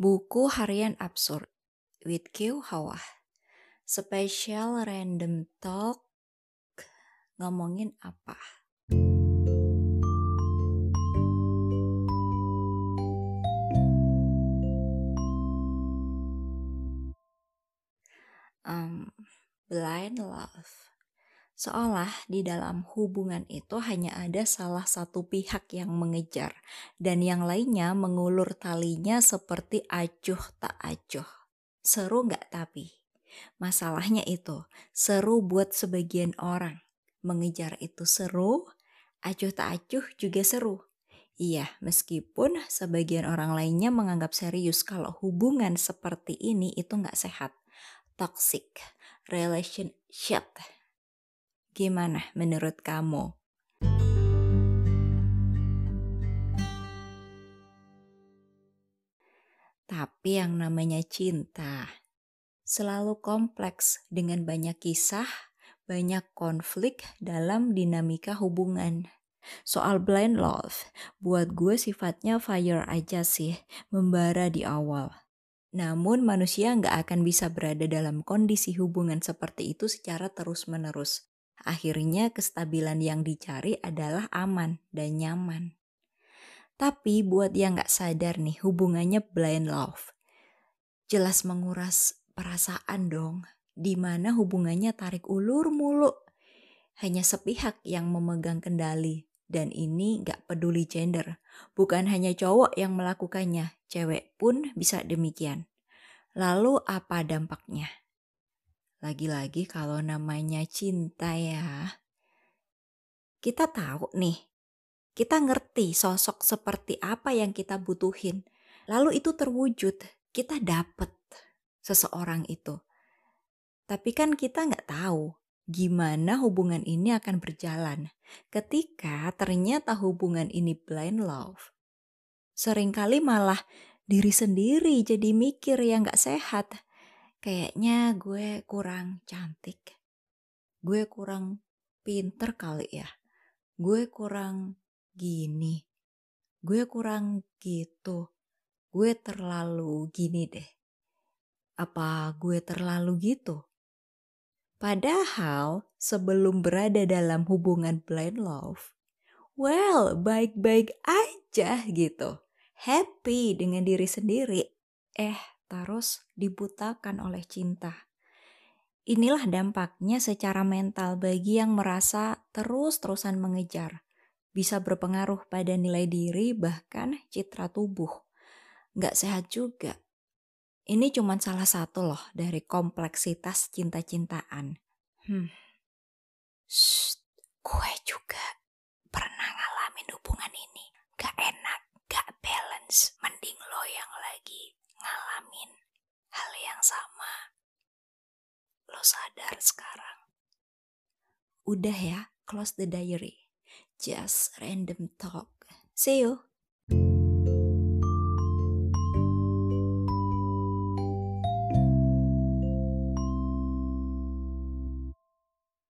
Buku Harian Absurd with Q Hawa. Special Random Talk ngomongin apa? Um, blind love. Seolah di dalam hubungan itu hanya ada salah satu pihak yang mengejar dan yang lainnya mengulur talinya seperti acuh tak acuh. Seru nggak tapi? Masalahnya itu, seru buat sebagian orang. Mengejar itu seru, acuh tak acuh juga seru. Iya, meskipun sebagian orang lainnya menganggap serius kalau hubungan seperti ini itu nggak sehat. Toxic relationship. Gimana menurut kamu? Tapi yang namanya cinta selalu kompleks dengan banyak kisah, banyak konflik dalam dinamika hubungan. Soal blind love, buat gue sifatnya fire aja sih, membara di awal. Namun manusia nggak akan bisa berada dalam kondisi hubungan seperti itu secara terus-menerus. Akhirnya kestabilan yang dicari adalah aman dan nyaman. Tapi buat yang nggak sadar nih hubungannya blind love. Jelas menguras perasaan dong. Di mana hubungannya tarik ulur mulu. Hanya sepihak yang memegang kendali. Dan ini gak peduli gender. Bukan hanya cowok yang melakukannya. Cewek pun bisa demikian. Lalu apa dampaknya? Lagi-lagi kalau namanya cinta ya. Kita tahu nih. Kita ngerti sosok seperti apa yang kita butuhin. Lalu itu terwujud. Kita dapet seseorang itu. Tapi kan kita nggak tahu gimana hubungan ini akan berjalan ketika ternyata hubungan ini blind love. Seringkali malah diri sendiri jadi mikir yang nggak sehat. Kayaknya gue kurang cantik. Gue kurang pinter kali ya. Gue kurang gini. Gue kurang gitu. Gue terlalu gini deh apa gue terlalu gitu? Padahal sebelum berada dalam hubungan blind love, well baik-baik aja gitu. Happy dengan diri sendiri. Eh, terus dibutakan oleh cinta. Inilah dampaknya secara mental bagi yang merasa terus-terusan mengejar. Bisa berpengaruh pada nilai diri bahkan citra tubuh. Gak sehat juga ini cuma salah satu loh dari kompleksitas cinta-cintaan. Hmm. Shh, gue juga pernah ngalamin hubungan ini. Gak enak, gak balance. Mending lo yang lagi ngalamin hal yang sama. Sadar sekarang. Udah ya, close the diary. Just random talk. See you.